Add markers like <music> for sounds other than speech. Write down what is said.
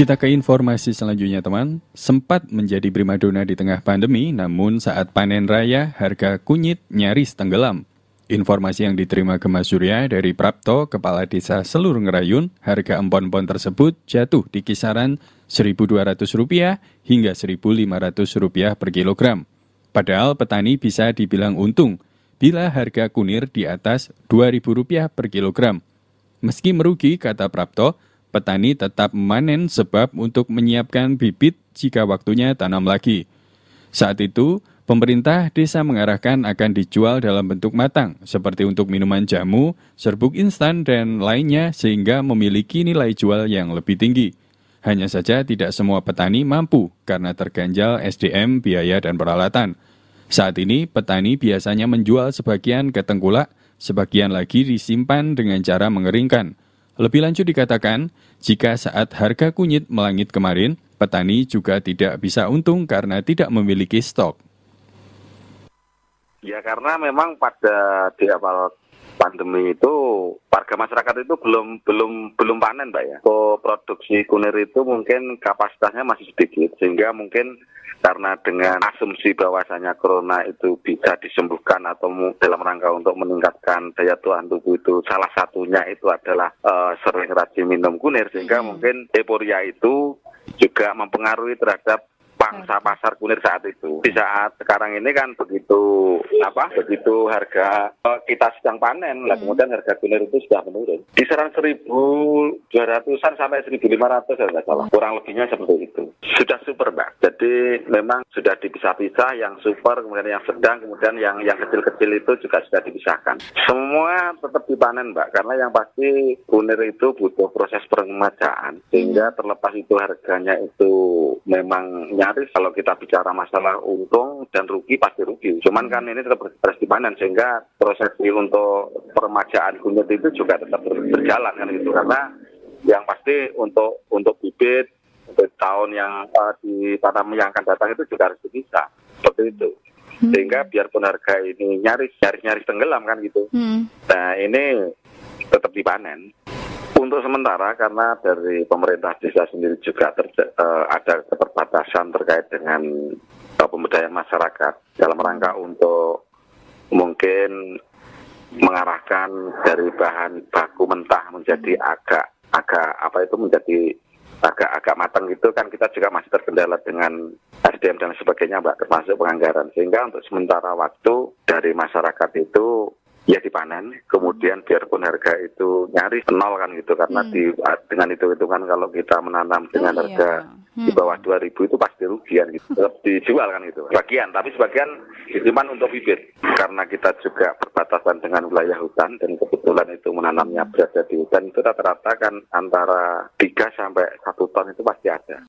Kita ke informasi selanjutnya teman. Sempat menjadi primadona di tengah pandemi, namun saat panen raya harga kunyit nyaris tenggelam. Informasi yang diterima Gemma Surya dari Prapto, Kepala Desa Seluruh Ngerayun, harga empon-empon tersebut jatuh di kisaran Rp1.200 hingga Rp1.500 per kilogram. Padahal petani bisa dibilang untung bila harga kunir di atas Rp2.000 per kilogram. Meski merugi, kata Prapto, petani tetap memanen sebab untuk menyiapkan bibit jika waktunya tanam lagi. Saat itu, pemerintah desa mengarahkan akan dijual dalam bentuk matang, seperti untuk minuman jamu, serbuk instan, dan lainnya sehingga memiliki nilai jual yang lebih tinggi. Hanya saja tidak semua petani mampu karena terganjal SDM, biaya, dan peralatan. Saat ini, petani biasanya menjual sebagian ke tengkulak, sebagian lagi disimpan dengan cara mengeringkan. Lebih lanjut dikatakan, jika saat harga kunyit melangit kemarin, petani juga tidak bisa untung karena tidak memiliki stok. Ya karena memang pada di awal pandemi itu warga masyarakat itu belum belum belum panen, Mbak ya. Produksi kunir itu mungkin kapasitasnya masih sedikit sehingga mungkin karena dengan asumsi bahwasanya corona itu bisa disembuhkan atau dalam rangka untuk meningkatkan daya tahan tubuh itu salah satunya itu adalah uh, sering rajin minum kunir sehingga hmm. mungkin euforia itu juga mempengaruhi terhadap pangsa pasar kunir saat itu. Di saat sekarang ini kan begitu apa? Begitu harga kita sedang panen, lah hmm. kemudian harga kunir itu sudah menurun. Kisaran 1.200-an sampai 1.500 ya nggak salah. Kurang lebihnya seperti itu. Sudah super, Mbak. Jadi memang sudah dipisah-pisah yang super, kemudian yang sedang, kemudian yang yang kecil-kecil itu juga sudah dipisahkan. Semua tetap dipanen, Mbak, karena yang pasti kunir itu butuh proses peremajaan sehingga hmm. terlepas itu harganya itu memang nyaris kalau kita bicara masalah untung dan rugi pasti rugi. Cuman kan ini tetap harus dipanen sehingga proses untuk peremajaan kunyit itu juga tetap berjalan kan gitu karena yang pasti untuk untuk bibit tahun yang uh, di tanam yang akan datang itu juga harus bisa seperti itu hmm. sehingga biarpun harga ini nyaris nyaris nyaris tenggelam kan gitu hmm. nah ini tetap dipanen untuk sementara karena dari pemerintah desa sendiri juga ter, uh, ada keterbatasan terkait dengan pemberdayaan masyarakat dalam rangka untuk mungkin mengarahkan dari bahan baku mentah menjadi agak agak apa itu menjadi agak agak matang gitu kan kita juga masih terkendala dengan SDM dan sebagainya mbak termasuk penganggaran sehingga untuk sementara waktu dari masyarakat itu ya dipanen kemudian biarpun harga itu nyaris nol kan gitu karena hmm. di dengan itu hitungan kalau kita menanam dengan oh, iya. harga hmm. Di bawah 2000 itu pasti rugian gitu. <laughs> Tetap dijual kan gitu. Sebagian tapi sebagian disimpan untuk bibit. Karena kita juga berbatasan dengan wilayah hutan dan kebetulan itu menanamnya berada di hutan itu rata-rata kan antara 3 sampai satu ton itu pasti ada